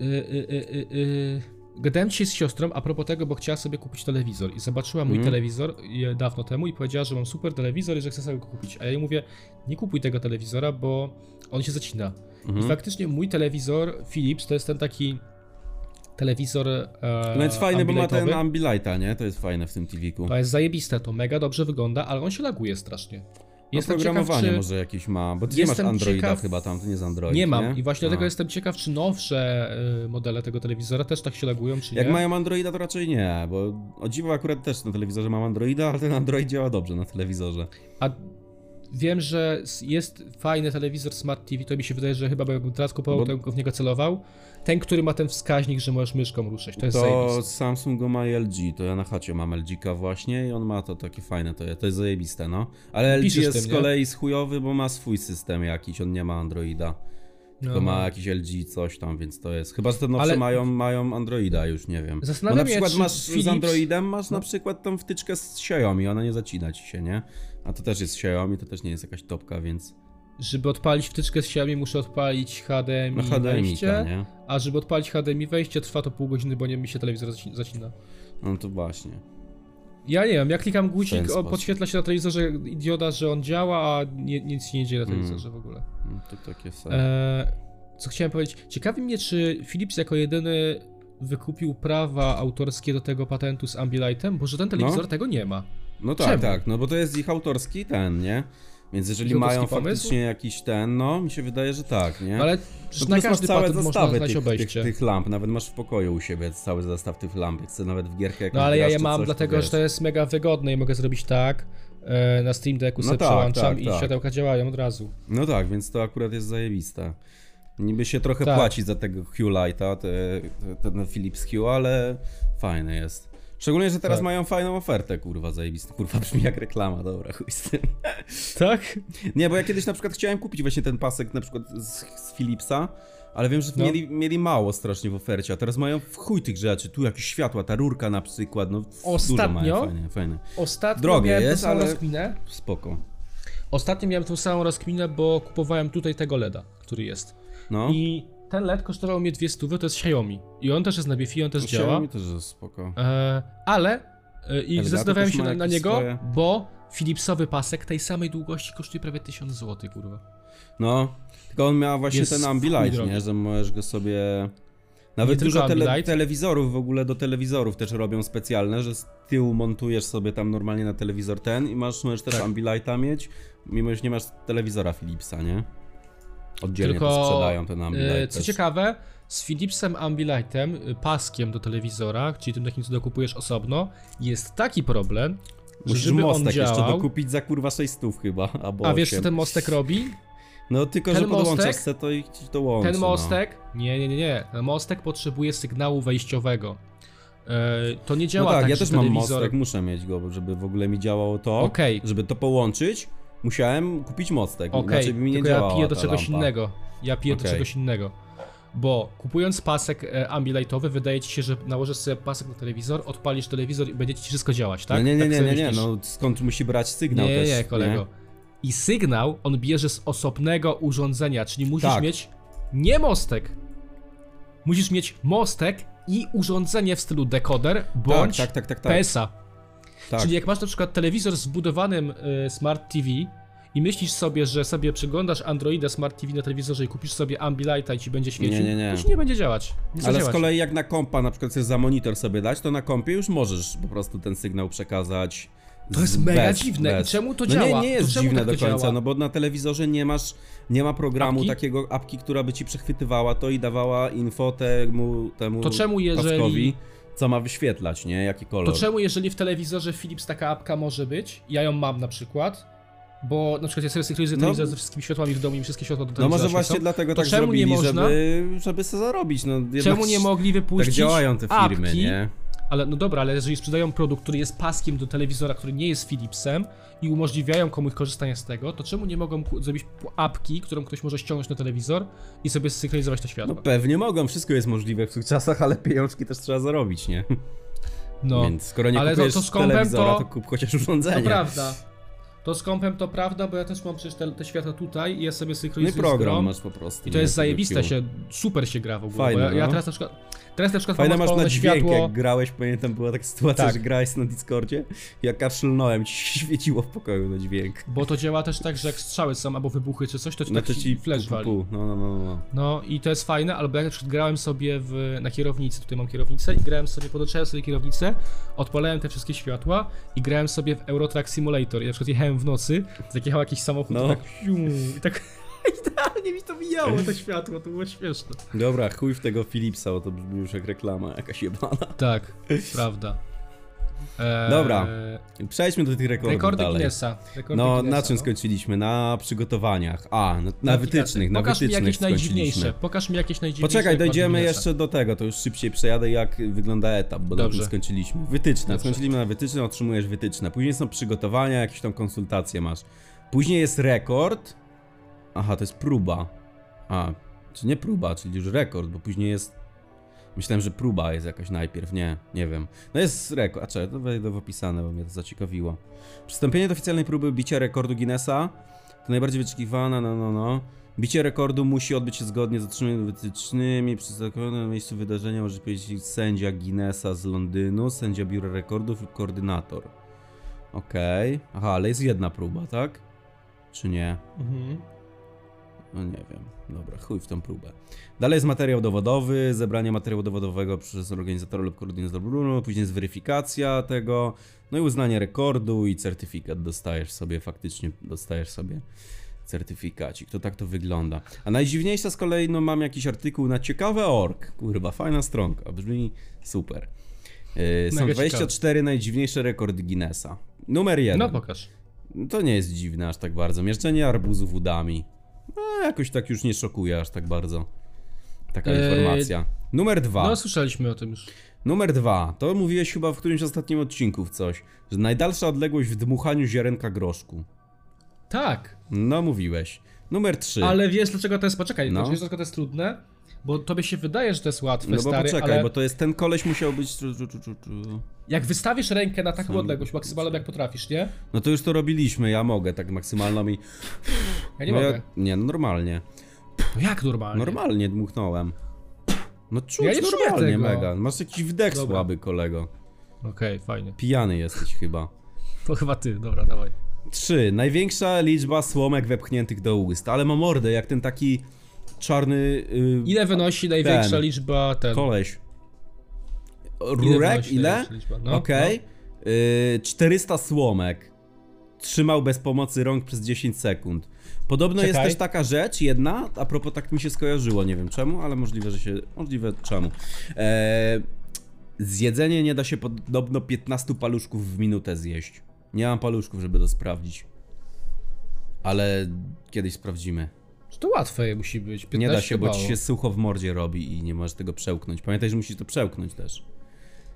Y, y, y, y, y. Gadałem dzisiaj z siostrą a propos tego, bo chciała sobie kupić telewizor i zobaczyła mój Mhm. telewizor dawno temu i powiedziała, że mam super telewizor i że chcę sobie go kupić. A ja jej mówię, nie kupuj tego telewizora, bo on się zacina. I Mhm. faktycznie mój telewizor Philips to jest ten taki telewizor e, No jest fajny, bo ma ten. Ambilighta, nie? To jest fajne w tym TV-ku. To jest zajebiste, to mega dobrze wygląda, ale on się laguje strasznie. Jestem Oprogramowanie ciekaw, czy... może jakieś ma, bo ty nie masz Androida ciekaw- chyba tam, to nie jest Android, Nie mam nie? i właśnie A. dlatego jestem ciekaw, czy nowsze y, modele tego telewizora też tak się lagują, czy Jak nie. mają Androida, to raczej nie, bo o dziwo akurat też na telewizorze mam Androida, ale ten Android działa dobrze na telewizorze. A wiem, że jest fajny telewizor Smart TV, to mi się wydaje, że chyba jakbym teraz kupował, Bo- to bym w niego celował. Ten, który ma ten wskaźnik, że możesz myszką ruszyć, to jest To zajebiste. Samsung go ma i LG, to ja na chacie mam LG właśnie i on ma to takie fajne, to, to jest zajebiste, no. Ale LG Piszesz jest tym, z nie? kolei chujowy, bo ma swój system jakiś, on nie ma Androida. Tylko No. ma jakiś LG coś tam, więc to jest. Chyba, że te nowsze Ale- mają, mają Androida, już nie wiem. Bo Zastanawiam na się, przykład masz Philips- z Androidem, masz na No. przykład tą wtyczkę z Xiaomi, ona nie zacina ci się, nie? A to też jest Xiaomi, to też nie jest jakaś topka, więc. Żeby odpalić wtyczkę z Xiaomi, muszę odpalić HDMI, No HDMI, wejście, nie? a żeby odpalić HDMI wejście, trwa to pół godziny, bo nie mi się telewizor zaci- zacina. No to właśnie. Ja nie wiem, ja klikam guzik, podświetla się na telewizorze idioda, że on działa, a nie, nic się nie dzieje na Mm. telewizorze w ogóle. No to takie. Eee, co chciałem powiedzieć? Ciekawi mnie, czy Philips jako jedyny wykupił prawa autorskie do tego patentu z Ambilightem, bo że ten telewizor No. tego nie ma. No tak, Czemu? tak, no bo to jest ich autorski ten, nie? Więc jeżeli autorski mają pomysł? faktycznie jakiś ten, no mi się wydaje, że tak, nie? Ale no na masz każdy całe patent zestawy tych, tych, tych lamp, nawet masz w pokoju u siebie cały zestaw tych lamp, jak chcę nawet w gierkę jakąś No ale ja je mam coś, dlatego, to że to jest mega wygodne i mogę zrobić tak, e, na Steam Decku No sobie tak, przełączam tak, i tak. światełka działają od razu. No tak, więc to akurat jest zajebiste. Niby się trochę Tak. płaci za tego Hue Lighta, te, te, ten Philips Hue, ale fajny jest. Szczególnie, że teraz Tak. mają fajną ofertę, kurwa, zajebiste. Kurwa, [laughs] brzmi jak reklama, dobra, chuj z tym. Tak? Nie, bo ja kiedyś na przykład chciałem kupić właśnie ten pasek na przykład z, z Philipsa, ale wiem, że No. mieli, mieli mało strasznie w ofercie, a teraz mają w chuj tych rzeczy, tu jakieś światła, ta rurka na przykład, no dużo Ostatnio? mają, fajnie, fajne. Ostatnio Drogie miałem jest, tą samą ale- rozkminę. Spoko. Ostatnio miałem tą samą rozkminę, bo kupowałem tutaj tego LEDa, który jest. No, I ten LED kosztował mnie 200, to jest Xiaomi. I on też jest na Wi-Fi, on też działa. Xiaomi też jest spoko. E, ale e, i Elgato zdecydowałem się na, na niego, swoje. bo Philipsowy pasek tej samej długości kosztuje prawie 1000 zł, kurwa. No, tylko on miał właśnie Jest ten Ambilight, nie, że możesz go sobie... Nawet Nie dużo tele, telewizorów w ogóle do telewizorów też robią specjalne, że z tyłu montujesz sobie tam normalnie na telewizor ten i masz, możesz też Tak. Ambilighta mieć, mimo że nie masz telewizora Philipsa, nie? Oddzielnie Tylko, to sprzedają ten Ambilight E, co też. ciekawe, z Philipsem Ambilightem, y, paskiem do telewizora, czyli tym takim, co dokupujesz osobno, jest taki problem, że Musisz żeby on mostek jeszcze działał... dokupić za kurwa 600 chyba, albo A wiesz, co 8. ten mostek robi? No tylko, ten że podłączasz mostek- se to i ci to łączy, Ten no. mostek, nie, nie, nie, nie, ten mostek potrzebuje sygnału wejściowego. E, to nie No działa tak, tak, ja też mam telewizor... mostek, muszę mieć go, żeby w ogóle mi działało to. Okej. Żeby to połączyć, musiałem kupić mostek, Okej, inaczej mi nie tylko ja działała piję do czegoś lampa. innego. Ja piję do Okej. czegoś innego. Bo kupując pasek e, ambilightowy, wydaje ci się, że nałożysz sobie pasek na telewizor, odpalisz telewizor i będzie ci wszystko działać, tak? No nie, nie, tak nie, nie, nie, no skąd musi brać sygnał nie, też, nie, kolego. I sygnał on bierze z osobnego urządzenia, czyli musisz Tak. mieć nie mostek. Musisz mieć mostek i urządzenie w stylu decoder bądź tak, tak, tak, tak. PESA. Tak. Czyli jak masz na przykład telewizor z wbudowanym y, Smart TV i myślisz sobie, że sobie przeglądasz Androida Smart TV na telewizorze i kupisz sobie Ambilighta i ci będzie świecił, Nie, nie, nie. to ci nie będzie działać. Nie Ale z zadziała ci. kolei jak na kompa na przykład chcesz za monitor sobie dać, to na kompie już możesz po prostu ten sygnał przekazać. To jest z- mega bez, dziwne. bez. I czemu to no działa? Nie, nie jest to dziwne tak do końca, działa? no bo na telewizorze nie masz, nie ma programu Apki? takiego apki, która by ci przechwytywała to i dawała info temu, temu To czemu jeżeli- co ma wyświetlać, nie? Jaki kolor. To czemu jeżeli w telewizorze Philips taka apka może być, ja ją mam na przykład, bo na przykład ja sobie synchronizuję No. telewizor ze wszystkimi światłami w domu i wszystkie światła do No telewizora może właśnie świecą. dlatego to tak czemu nie zrobili, można? żeby, żeby sobie zarobić. No, Czemu nie mogli wypuścić Tak działają te firmy, apki, nie? Ale no dobra, ale jeżeli sprzedają produkt, który jest paskiem do telewizora, który nie jest Philipsem i umożliwiają komuś korzystanie z tego, to czemu nie mogą zrobić apki, którą ktoś może ściągnąć na telewizor i sobie synchronizować to No światło? pewnie mogą, wszystko jest możliwe w tych czasach, ale pieniążki też trzeba zarobić, nie? No, Więc skoro nie Ale to- kupujesz to z kompem telewizora, to- to... kup chociaż urządzenie. to prawda. To z kompem to prawda, bo ja też mam przecież te, te światła tutaj i ja sobie No i synchronizuję z program grą. masz po prostu. I to jest Q. się, super się gra w ogóle. Fajne, ja, ja no. teraz na przykład, teraz na przykład Fajne masz na dźwięk, światło. jak grałeś, pamiętam była taka sytuacja, Tak. że grałeś na Discordzie, jak kaszlnąłem, ci się [laughs] świeciło w pokoju na dźwięk. Bo to działa też tak, że jak strzały są albo wybuchy czy coś, to ci No tak to ci flash pu, pu, pu. No, no, no, no. No i to jest fajne, albo jak na przykład grałem sobie w, na kierownicy, tutaj mam kierownicę i grałem sobie, podłączałem sobie kierownicę, odpalałem te wszystkie światła i grałem sobie w Eurotrack Simulator i na przykład jechałem w nocy, tak jechał jakiś samochód No. i tak fiu, i tak [laughs] idealnie mi to mijało, to światło, to było śmieszne. Dobra, chuj w tego Philipsa, bo to brzmi już jak reklama jakaś jebana. Tak, [laughs] prawda. Eee, Dobra, Przejdźmy do tych rekordów Rekordy dalej. Guinnessa. Rekordy No, Guinnessa, na czym no. skończyliśmy? Na przygotowaniach. A, na, na wytycznych, na Pokaż mi wytycznych jakieś najdziwniejsze. Pokaż mi jakieś najdziwniejsze. Poczekaj, dojdziemy jeszcze do tego, to już szybciej przejadę jak wygląda etap, bo na Dobrze. tym skończyliśmy. Wytyczne, Dobrze. skończyliśmy na wytyczne, otrzymujesz wytyczne. Później są przygotowania, jakieś tam konsultacje masz. Później jest rekord. Aha, to jest próba. A, czy nie próba, czyli już rekord, bo później jest... Myślałem, że próba jest jakaś najpierw, nie, nie wiem. No jest rekord, a czekaj, to wejdę w opisane, bo mnie to zaciekawiło. Przystąpienie do oficjalnej próby bicia rekordu Guinnessa to najbardziej wyczekiwana, no, no, no. Bicie rekordu musi odbyć się zgodnie z otrzymanymi wytycznymi. Przy zakonanym miejscu wydarzenia może powiedzieć sędzia Guinnessa z Londynu, sędzia biura rekordów lub koordynator. Okej. Aha, ale jest jedna próba, tak? Czy nie? Mhm. No nie wiem. Dobra, chuj w tą próbę. Dalej jest materiał dowodowy, zebranie materiału dowodowego przez organizatora lub koordynatora później jest weryfikacja tego, no i uznanie rekordu i certyfikat dostajesz sobie, faktycznie dostajesz sobie certyfikacik. To tak to wygląda. A najdziwniejsza z kolei, no mam jakiś artykuł na ciekawe org. Kurwa, fajna stronka, brzmi super. Yy, są Mega 24 najdziwniejsze rekordy Guinnessa. Numer jeden. No pokaż. To nie jest dziwne aż tak bardzo. Mieszczenie arbuzów udami. No, jakoś tak już nie szokuje aż tak bardzo. Taka Eee, informacja. Numer dwa. No słyszeliśmy o tym już. Numer dwa. To mówiłeś chyba w którymś z ostatnim odcinków coś. Że najdalsza odległość w dmuchaniu ziarenka groszku. Tak, No, mówiłeś. Numer trzy. ale wiesz dlaczego to jest, poczekaj, No. wiesz dlaczego to jest trudne? Bo tobie się wydaje, że to jest łatwe, No bo stary, poczekaj, ale bo to jest ten koleś musiał być. Jak wystawisz rękę na taką Sam- odległość maksymalną jak potrafisz, nie? No to już to robiliśmy, ja mogę tak maksymalną i. Ja nie no mogę. nie, no normalnie. No jak normalnie? Normalnie dmuchnąłem. No czuć Ja normalnie tego. mega. Masz jakiś wdech Dobra. słaby, kolego. Okej, fajnie. Pijany jesteś chyba. To chyba ty, dobra, dawaj. 3. Największa liczba słomek wepchniętych do ust. Ale ma mordę, jak ten taki czarny yy, Ile wynosi największa ten. liczba ten? koleś. Ile Rurek? Ile? liczba? No, Okej. Yy, 400 słomek. Trzymał bez pomocy rąk przez 10 sekund. Podobno jest Czekaj. też taka rzecz, jedna, a propos tak mi się skojarzyło, nie wiem czemu, ale możliwe, że się, możliwe czemu. Eee, zjedzenie nie da się podobno 15 paluszków w minutę zjeść. Nie mam paluszków, żeby to sprawdzić. Ale kiedyś sprawdzimy. No. To łatwe musi być. 15 Nie da się, bo ci się sucho w mordzie robi i nie możesz tego przełknąć. Pamiętaj, że musisz to przełknąć też.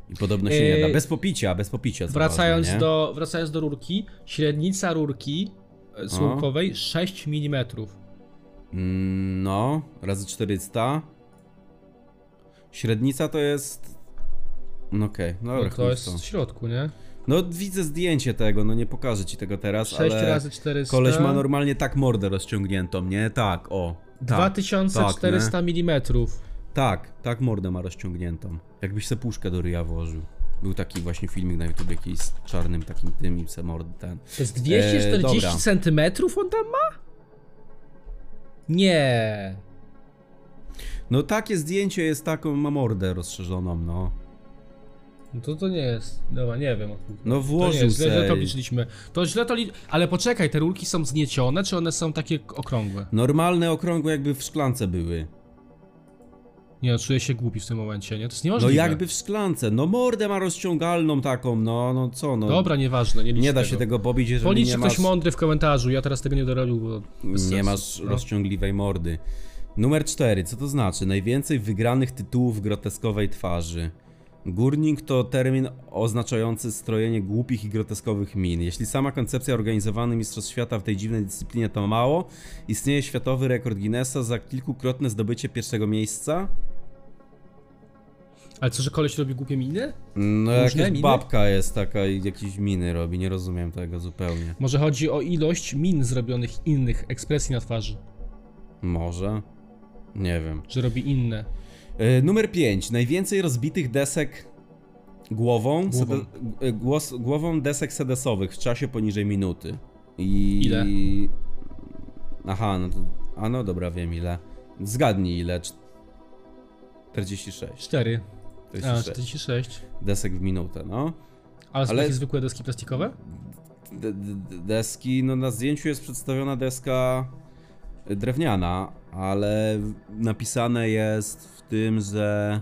I podobno się nie da. Bez popicia, bez popicia. Wracając, ważne, do, wracając do rurki, średnica rurki e, słomkowej 6 mm. No, razy 400. Średnica to jest. No okej, no dobra, No chuj to jest w środku, nie? No widzę zdjęcie tego, no nie pokażę ci tego teraz, 6 ale razy 400. koleś ma normalnie tak mordę rozciągniętą, nie? Tak, o. Tak, 2400 mm. Tak, tak mordę ma rozciągniętą. Jakbyś se puszkę do ryja włożył. Był taki właśnie filmik na YouTube jakiś z czarnym takim tym i se mordę ten. To jest 240 E, centymetrów on tam ma? Nie. No takie zdjęcie jest taką, ma mordę rozszerzoną, no. No to to nie jest. Dobra, nie wiem. No To nie włożył źle, źle to liczyliśmy. To źle to li... Ale poczekaj, te rurki są zgniecione, czy one są takie okrągłe? Normalne, okrągłe jakby w szklance były. Nie, no, czuję się głupi w tym momencie, nie? To jest No niemożliwe. jakby w szklance, no mordę ma rozciągalną taką, no, no co, no. Dobra, nieważne, nie nie da tego. się tego pobić, jeżeli Policzy nie ktoś masz, mądry w komentarzu, ja teraz tego nie dorobił, bo nie masz No. rozciągliwej mordy. Numer 4, co to znaczy? Najwięcej wygranych tytułów groteskowej twarzy. Górnik to termin oznaczający strojenie głupich i groteskowych min. Jeśli sama koncepcja organizowanych mistrzostw świata w tej dziwnej dyscyplinie to mało, istnieje światowy rekord Guinnessa za kilkukrotne zdobycie pierwszego miejsca. Ale co, że koleś robi głupie miny? No Różne jakaś miny? babka jest taka i jakieś miny robi, nie rozumiem tego zupełnie. Może chodzi o ilość min zrobionych innych ekspresji na twarzy, Może? Nie wiem. że robi inne. E, numer 5. Najwięcej rozbitych desek głową, Głową. Sede, e, głos, głową desek sedesowych w czasie poniżej minuty. I... Ile? Aha, no to... A no dobra, wiem ile. Zgadnij ile. Cz- 46. 4. A, 46. 46. Desek w minutę, no. Ale są Ale- takie zwykłe deski plastikowe? d- deski, no na zdjęciu jest przedstawiona deska drewniana, ale napisane jest w tym, że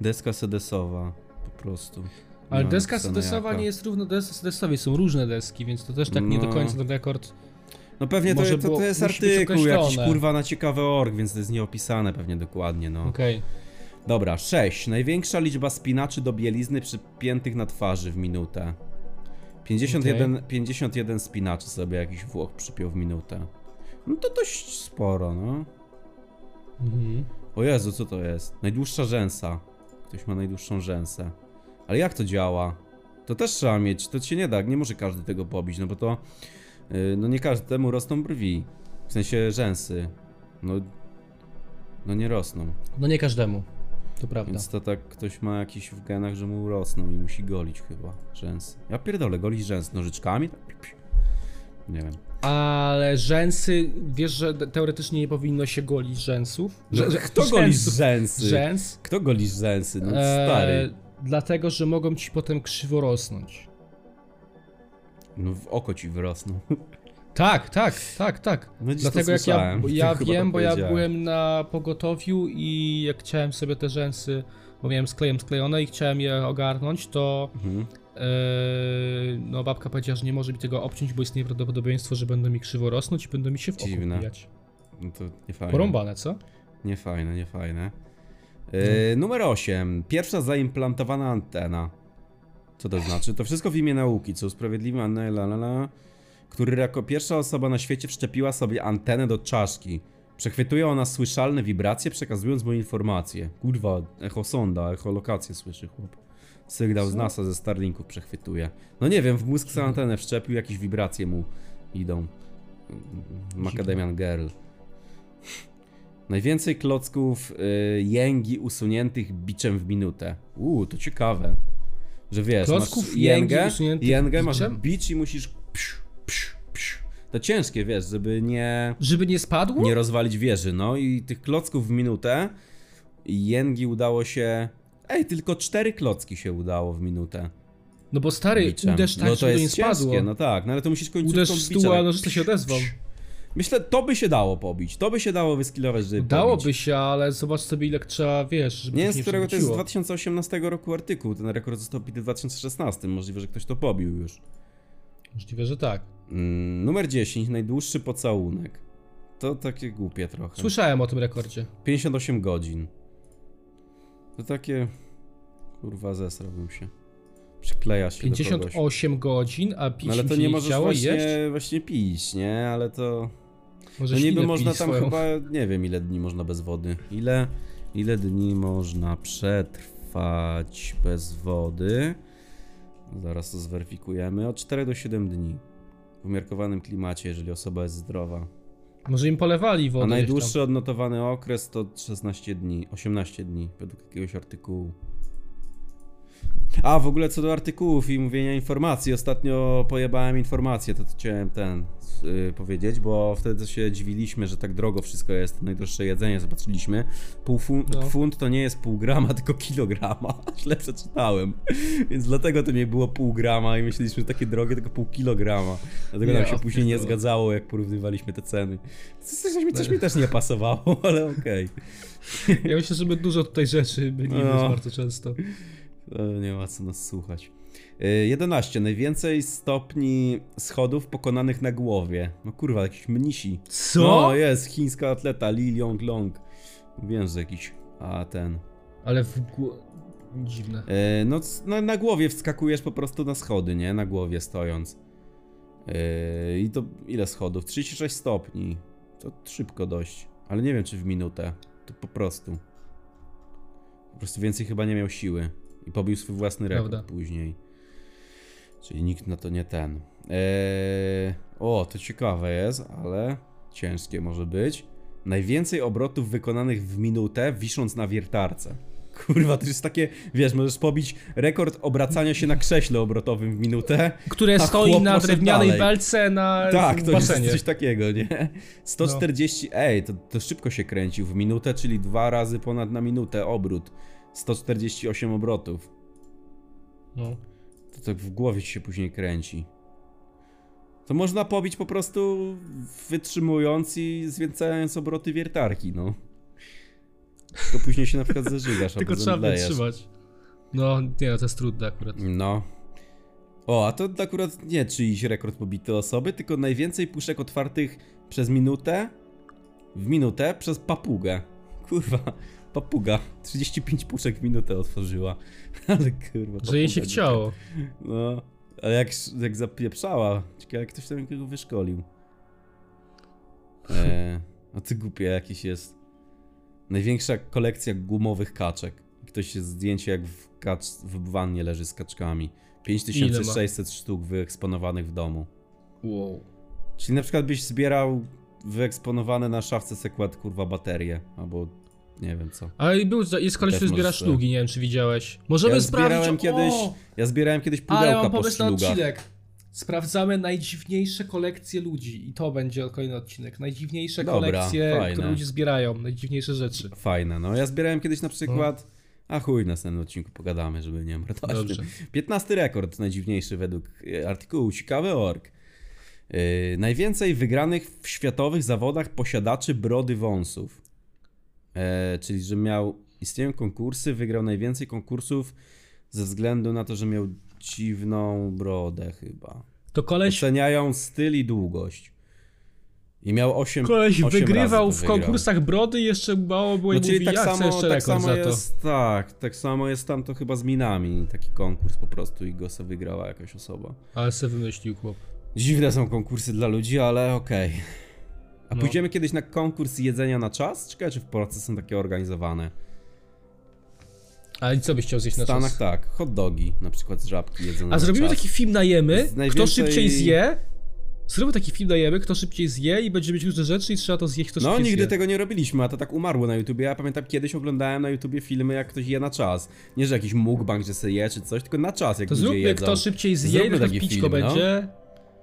deska sedesowa po prostu. Ale ma deska sedesowa jaka. nie jest równo desce sedesowej, są różne deski, więc to też tak nie do No. końca ten rekord. No pewnie to, to, to jest artykuł jakiś kurwa na ciekawy org, więc to jest nieopisane pewnie dokładnie, no. Okej. Dobra, 6. Największa liczba spinaczy do bielizny przypiętych na twarzy w minutę. 51, 51 spinaczy sobie jakiś Włoch przypiął w minutę. No to dość sporo, no. Mhm. O Jezu, co to jest? Najdłuższa rzęsa. Ktoś ma najdłuższą rzęsę. Ale jak to działa? To też trzeba mieć, to się nie da, nie może każdy tego pobić, no bo to... Yy, no nie każdemu rosną brwi. W sensie rzęsy. No... No nie rosną. No nie każdemu. To prawda. Więc to tak ktoś ma jakiś w genach, że mu rosną i musi golić chyba rzęsy. Ja pierdolę, golić rzęsy nożyczkami? Nie wiem. Ale rzęsy, wiesz, że teoretycznie nie powinno się golić rzęsów? Że, Że- kto goli rzęsy? Rzęs? Kto goli rzęsy? No stary. E, dlatego, że mogą ci potem krzywo rosnąć. No w oko ci wyrosną. [laughs] Tak, tak, tak, tak. No Dlatego jak ja, ja wiem, bo ja byłem na pogotowiu i jak chciałem sobie te rzęsy, bo miałem sklejem sklejone i chciałem je ogarnąć, to Mhm. e, no babka powiedziała, że nie może mi tego obciąć, bo istnieje prawdopodobieństwo, że będą mi krzywo rosnąć i będą mi się w wbijać. No to nie fajne. Porąbane, co? Nie fajne, nie fajne. Yy, numer 8. Pierwsza zaimplantowana antena. Co to znaczy? To wszystko w imię nauki, co usprawiedliwia la, la, la, który jako pierwsza osoba na świecie wszczepiła sobie antenę do czaszki. Przechwytuje ona słyszalne wibracje, przekazując mu informacje. Kurwa, echosonda, echolokację słyszy chłop. Sygnał z? NASA ze Starlinków przechwytuje. No nie wiem, w mózg sobie antenę wszczepił, jakieś wibracje mu idą. Macadamian Girl. Najwięcej klocków y, jęgi usuniętych biczem w minutę. Uuu, to ciekawe. Że wiesz, Klocków masz jęgę, jęgę masz bicz i musisz psz. To ciężkie, wiesz, żeby nie, Żeby nie spadło? nie rozwalić wieży, no i tych klocków w minutę jęgi udało się... Ej, tylko cztery klocki się udało w minutę. No bo stary, biczem. uderz tak, no to to nie jest spadło. ciężkie, no tak, no ale to musisz końcówką Uderz w stół, a tak nożyce się odezwą. Myślę, to by się dało pobić. To by się dało wyskilować, żeby Dałoby pobić. się, ale zobacz sobie ile trzeba, wiesz, żeby Nie wiem, z którego to jest z przewróciło. 2018 roku artykuł. Ten rekord został bity w 2016. Możliwe, że ktoś to pobił już. Możliwe, że tak. Mm, numer 10. Najdłuższy pocałunek. To takie głupie trochę. Słyszałem o tym rekordzie. 58 godzin. To takie... Kurwa, zesrałbym się. Przykleja się do kogoś. 58 godzin, a pić No ale to nie możesz chciało i jeść? właśnie, właśnie pić, nie? Ale to... Może No niby można tam swoją. chyba, nie wiem ile dni można bez wody. Ile, ile dni można przetrwać bez wody? Zaraz to zweryfikujemy. Od 4 do 7 dni. Umiarkowanym klimacie, jeżeli osoba jest zdrowa. Może im polewali wodę A najdłuższy odnotowany okres to 16 dni, 18 dni, według jakiegoś artykułu. A, w ogóle co do artykułów i mówienia informacji, ostatnio pojebałem informację, to chciałem ten yy, powiedzieć, bo wtedy się dziwiliśmy, że tak drogo wszystko jest, najdroższe jedzenie zobaczyliśmy. Pół funt, No. funt to nie jest pół grama, [laughs] tylko kilograma, źle przeczytałem, więc dlatego to nie było pół grama i myśleliśmy, że takie drogie, tylko pół kilograma. Dlatego Ja nam się później nie zgadzało, jak porównywaliśmy te ceny. Coś, coś, mi, coś mi też nie pasowało, [laughs] ale okej. tam. Ja myślę, że my dużo tutaj rzeczy mylimy No. bardzo często. To Nie ma co nas słuchać. Y, 11. Najwięcej stopni schodów pokonanych na głowie. No kurwa, jakiś mnisi. Co? No jest, chińska atleta Li Yong Long. Wiem, że jakiś... A, ten... Ale w. Dziwne. Y, No na, na głowie wskakujesz po prostu na schody, nie? Na głowie stojąc. I to ile schodów? 36 stopni. To szybko dość. Ale nie wiem, czy w minutę. To po prostu. Po prostu więcej chyba nie miał siły. I pobił swój własny rekord Prawda. później. Czyli nikt na to nie ten. Eee, o, to ciekawe jest, ale ciężkie może być. Najwięcej obrotów wykonanych w minutę, wisząc na wiertarce. Kurwa, to jest takie, wiesz, możesz pobić rekord obracania się na krześle obrotowym w minutę. Które stoi na drewnianej dalej. belce na Tak, to jest basenie. coś takiego, nie? 140, ej, to, to szybko się kręcił w minutę, czyli dwa razy ponad na minutę obrót. 148 obrotów. No. To tak w głowie ci się później kręci. To można pobić po prostu wytrzymując i zwiększając obroty wiertarki, no. Tylko później się na przykład zażygasz, [laughs] Tylko trzeba zemdlejesz. wytrzymać. No, nie, no to jest trudne akurat. No. O, a to akurat nie czyjś rekord pobity osoby, tylko najwięcej puszek otwartych przez minutę, w minutę przez papugę. Kurwa, papuga. 35 puszek w minutę otworzyła. [laughs] Ale kurwa. Że jej się papuga chciało. No, ale jak, jak zapieprzała. Ciekawe, jak ktoś tam kogo wyszkolił. E, a ty głupie jakiś jest. Największa kolekcja gumowych kaczek. Ktoś jest zdjęcie jak w, kacz, w wannie leży z kaczkami. 5600 sztuk wyeksponowanych w domu. Wow. Czyli na przykład byś zbierał wyeksponowane na szafce sekład kurwa baterie, albo nie wiem co. Ale był, jest koleś, który zbiera szlugi, nie wiem czy widziałeś. Możemy Ja sprawdzić. zbierałem kiedyś, O! ja zbierałem kiedyś Ale pudełka mam po pomysł na szlugach. odcinek. Sprawdzamy najdziwniejsze kolekcje ludzi. I to będzie kolejny odcinek. Najdziwniejsze Dobra, kolekcje, fajne. które ludzie zbierają. Najdziwniejsze rzeczy. Fajne, no ja zbierałem kiedyś na przykład. A chuj, w następnym odcinku pogadamy, żeby nie. Dobrze. 15 rekord najdziwniejszy według e, artykułu ciekawy.org. Yy, najwięcej wygranych w światowych zawodach posiadaczy brody wąsów. E, czyli, że miał. Istnieją konkursy, wygrał najwięcej konkursów ze względu na to, że miał dziwną brodę chyba. To koleś, Oceniają styl i długość. I miał 8 koleś osiem wygrywał razy w konkursach brody i jeszcze mało było i No, czyli mówi, tak ja samo, jeszcze tak samo jest, tak, tak samo jest tam to chyba z minami, taki konkurs po prostu i go sobie wygrała jakaś osoba. Ale se wymyślił chłop. Dziwne są konkursy dla ludzi, ale okej. A No. pójdziemy kiedyś na konkurs jedzenia na czas? Ciekawe, czy w Polsce są takie organizowane. A i co byś chciał zjeść W na Stanach czas? tak, hot dogi na przykład z żabki jedzone A zrobimy taki film na jemy, Z kto najwięcej- szybciej zje. Zrobimy taki film na jemy, kto szybciej zje i będzie mieć różne rzeczy i trzeba to zjeść, kto No, szybciej nigdy zje. tego nie robiliśmy, a to tak umarło na YouTubie. Ja pamiętam, kiedyś oglądałem na YouTubie filmy, jak ktoś je na czas. Nie, że jakiś mukbang, że se je czy coś, tylko na czas, jak To ludzie zróbmy, jedzą. kto szybciej zje, Zróbmy i pićko film, no.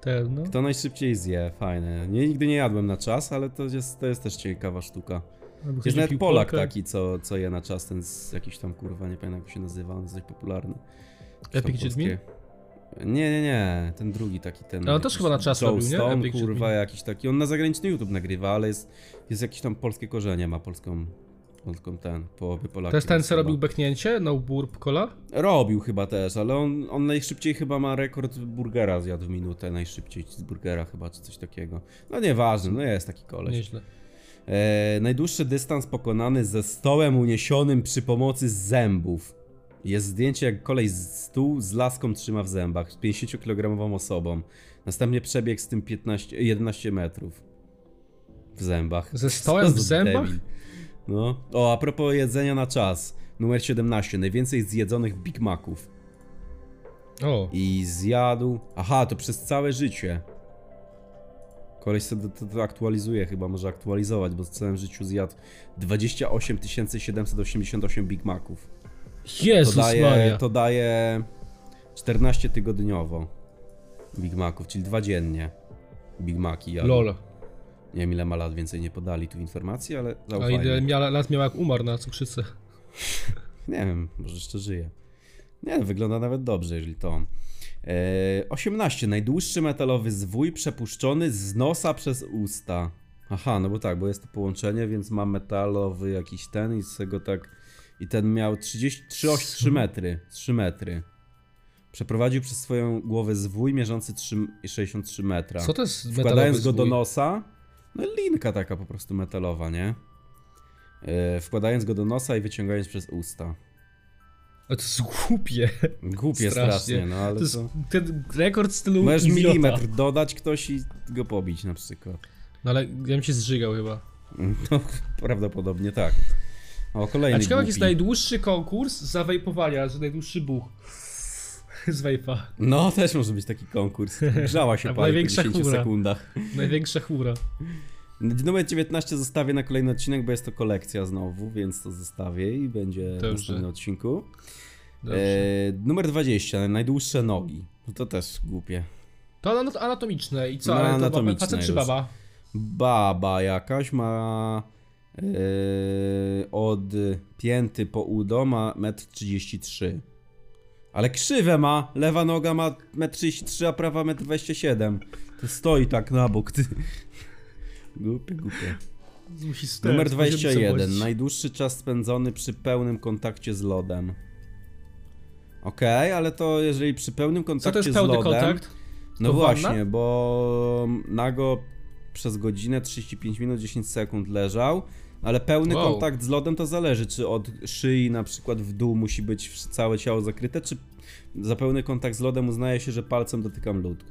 Ten, no. Kto najszybciej zje, fajne. Nie, nigdy nie jadłem na czas, ale to jest, to jest też ciekawa sztuka. Albo Jest nawet Polak Polkę. taki, co, co je na czas, ten z jakiś tam kurwa, nie pamiętam jak się nazywa, on jest dość popularny. Jakieś Epic polskie- Nie, nie, nie, ten drugi taki, ten... Ale on też chyba na czas Joe robił, nie? Stone, Epic kurwa, jakiś taki, on na zagraniczny YouTube nagrywa, ale jest, jest jakiś tam polskie korzenie, ma polską, polską ten, połowy Polaków. To jest ten, co robił beknięcie? No burp cola? Robił chyba też, ale on, on najszybciej chyba ma rekord burgera zjadł w minutę, najszybciej z burgera chyba, czy coś takiego. No nieważne, no jest taki koleś. Nieźle. E, najdłuższy dystans pokonany ze stołem uniesionym przy pomocy zębów. Jest zdjęcie, jak kolej z stół z laską trzyma w zębach, z 50-kilogramową osobą. Następnie przebieg z tym 15, 11 metrów. W zębach. Ze stołem w zębach? debil. No. O, a propos jedzenia na czas. Numer 17. Najwięcej zjedzonych Big Maców. O, I zjadł. Aha, to przez całe życie. Koleś sobie to, to aktualizuje, chyba może aktualizować, bo w całym życiu zjadł 28 788 Big Maców. To Jezus daje, Maria. to daje 14 tygodniowo Big Maców, czyli dwa dziennie. Big Maci. jadł. Lol. Nie wiem ile ma lat, więcej nie podali tu informacji, ale A zaufajmy. ile mia- lat miał jak umarł na cukrzycę? [laughs] Nie wiem, może jeszcze żyje. Nie, wygląda nawet dobrze, jeżeli to on. E, 18. Najdłuższy metalowy zwój przepuszczony z nosa przez usta. Aha, no bo tak, bo jest to połączenie, więc ma metalowy jakiś ten i z tego tak... I ten miał 33 oś- 3 metry. 3 metry. Przeprowadził przez swoją głowę zwój mierzący 3, 63 metra. Co to jest Wkładając go do nosa, no linka taka po prostu metalowa, nie? E, wkładając go do nosa i wyciągając przez usta. Ale to jest głupie. Głupie Strasznie. strasznie, no ale To to... jest ten rekord stylu Możesz idiota. milimetr dodać ktoś i go pobić na przykład. No ale ja bym się zżygał chyba. [laughs] No, prawdopodobnie tak. O, kolejny A ciekawe jak jest najdłuższy konkurs zawejpowania, że najdłuższy buch. Z wejpa. No, też może być taki konkurs. [laughs] Grzała się pali po największa 10 chmura. sekundach. Największa chmura. Numer 19 zostawię na kolejny odcinek, bo jest to kolekcja znowu, więc to zostawię i będzie w Dobrze. następnym odcinku. Dobrze. E, numer 20, najdłuższe nogi. No to też głupie. To anat- anatomiczne i co? No, ale to anatomiczne facet czy baba? Baba jakaś ma e, od pięty po udo ma 1,33 m. Ale krzywe ma, lewa noga ma 1,33 m, a prawa 1,27 m. To stoi tak na bok, ty. [laughs] Głupie, głupie. Numer 21. Najdłuższy czas spędzony przy pełnym kontakcie z lodem. Okej, ale to jeżeli przy pełnym Co kontakcie to jest z pełny lodem... kontakt? No To wanna? właśnie, bo nago przez godzinę 35 minut 10 sekund leżał, ale pełny Wow. kontakt z lodem to zależy, czy od szyi na przykład w dół musi być całe ciało zakryte, czy za pełny kontakt z lodem uznaje się, że palcem dotykam lód.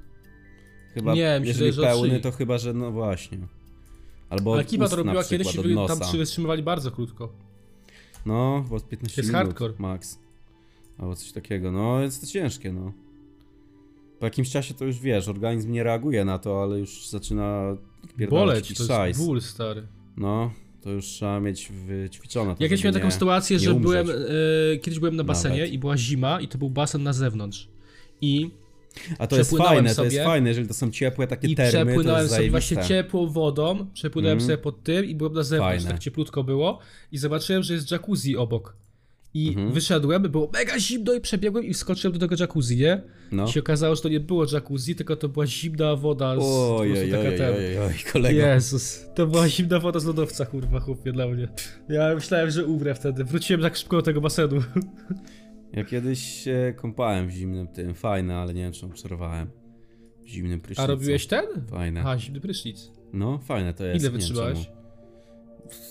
Chyba, Nie, się jeżeli pełny, to chyba, że no właśnie. Albo Ale Kiba to robiła przykład, kiedyś i tam przy- wytrzymywali bardzo krótko. No, bo z 15 To jest minut hardcore. max. Albo coś takiego. No, jest to ciężkie, no. Po jakimś czasie to już wiesz, organizm nie reaguje na to, ale już zaczyna odpierdalać Boleć, to jest ból, stary. No, to już trzeba mieć wyćwiczone. Ja kiedyś miałem taką sytuację, że umrzeć. byłem, e, kiedyś byłem na basenie Nawet. i była zima i to był basen na zewnątrz. I, A to jest fajne, to jest sobie fajne, jeżeli to są ciepłe takie i termy, przepłynąłem sobie właśnie ciepłą wodą, przepłynąłem Mhm. sobie pod tym i byłem na zewnątrz, Fajne. tak cieplutko było i zobaczyłem, że jest jacuzzi obok. I Mhm. wyszedłem, było mega zimno i przebiegłem i wskoczyłem do tego jacuzzi, nie? No. I się okazało, że to nie było jacuzzi, tylko to była zimna woda z Oj, po oj, prostu taka oj, ten- oj, oj, kolego. Jezus, to była zimna woda z lodowca, kurwa, chłopie, dla mnie. Ja myślałem, że umrę wtedy. Wróciłem tak szybko do tego basenu. Ja kiedyś się kąpałem w zimnym tym, fajne, ale nie wiem, czemu przerwałem. W zimnym prysznicu. A robiłeś ten? Fajne. Aha, zimny prysznic. No, fajne to jest. Ile wytrzymałeś?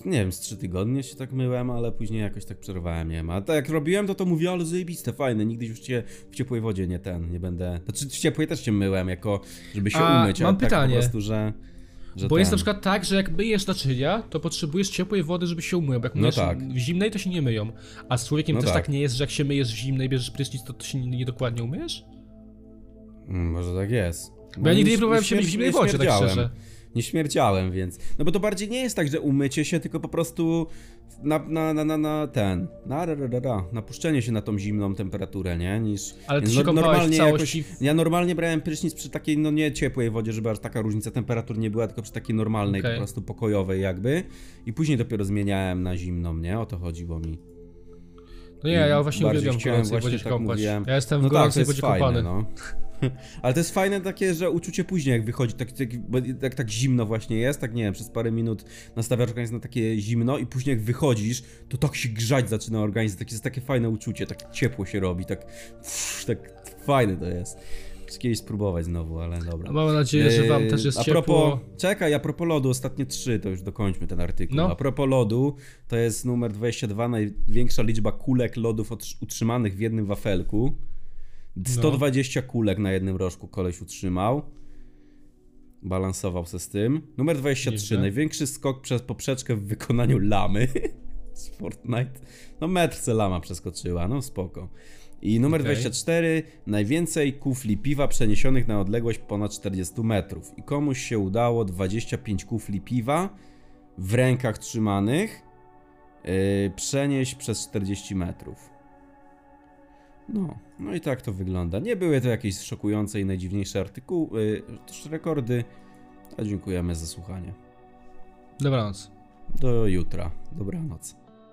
Nie wiem, z trzy tygodnie się tak myłem, ale później jakoś tak przerwałem, nie wiem. A tak jak robiłem, to to mówię, ale zajebiste, fajne, nigdy już cię w ciepłej wodzie nie ten, nie będę... Znaczy w ciepłej też się myłem, jako, żeby się A, umyć, mam ale tak pytanie. po prostu, że... że Bo jest ten. na przykład tak, że jak myjesz naczynia, to potrzebujesz ciepłej wody, żeby się bo Jak No tak. w zimnej, to się nie myją. A z człowiekiem No też tak. tak. nie jest, że jak się myjesz w zimnej, bierzesz prysznic, to, to się nie- niedokładnie umyjesz? Mm, Może tak jest. Bo ja nigdy nie próbowałem się myć w zimnej nie wodzie, tak szczerze. Nie śmierdziałem, więc... No bo to bardziej nie jest tak, że umycie się, tylko po prostu na, na, na, na, na ten... Na, ra, ra, ra, ra, napuszczenie się na tą zimną temperaturę, nie? Niż... Ale ty w całości jakoś, Ja normalnie brałem prysznic przy takiej, no nie ciepłej wodzie, żeby aż taka różnica temperatur nie była, tylko przy takiej normalnej, Okej. po prostu pokojowej jakby. I później dopiero zmieniałem na zimną, nie? O to chodziło mi. No nie, ja właśnie uwielbiam gorącej wodzie się tak kąpać. mówiłem. Ja jestem w No tak, gorącej jest wodzie fajne, kąpany. no. [laughs] Ale to jest fajne takie, że uczucie później jak wychodzi, tak, tak, tak, tak zimno właśnie jest, tak nie wiem, przez parę minut nastawiasz organizm na takie zimno i później jak wychodzisz, to tak się grzać zaczyna organizm, takie jest takie fajne uczucie, tak ciepło się robi, tak, pff, tak fajne to jest. Kiedyś spróbować znowu, ale dobra. Mam nadzieję, że wam też jest a ciepło. propos, czekaj, a propos lodu, ostatnie trzy, to już dokończmy ten artykuł. No. A propos lodu, to jest numer 22, największa liczba kulek lodów utrzymanych w jednym wafelku. 120 kulek na jednym rożku koleś utrzymał. Balansował se z tym. Numer 23, Nieźle. największy skok przez poprzeczkę w wykonaniu lamy. [laughs] z Fortnite. No metr se lama przeskoczyła, no spoko. I numer Okej. 24, najwięcej kufli piwa przeniesionych na odległość ponad 40 metrów. I komuś się udało 25 kufli piwa w rękach trzymanych yy, przenieść przez 40 metrów. No, no i tak to wygląda. Nie były to jakieś szokujące i najdziwniejsze artykuły, też rekordy. A dziękujemy za słuchanie. Dobranoc. Do jutra. Dobranoc.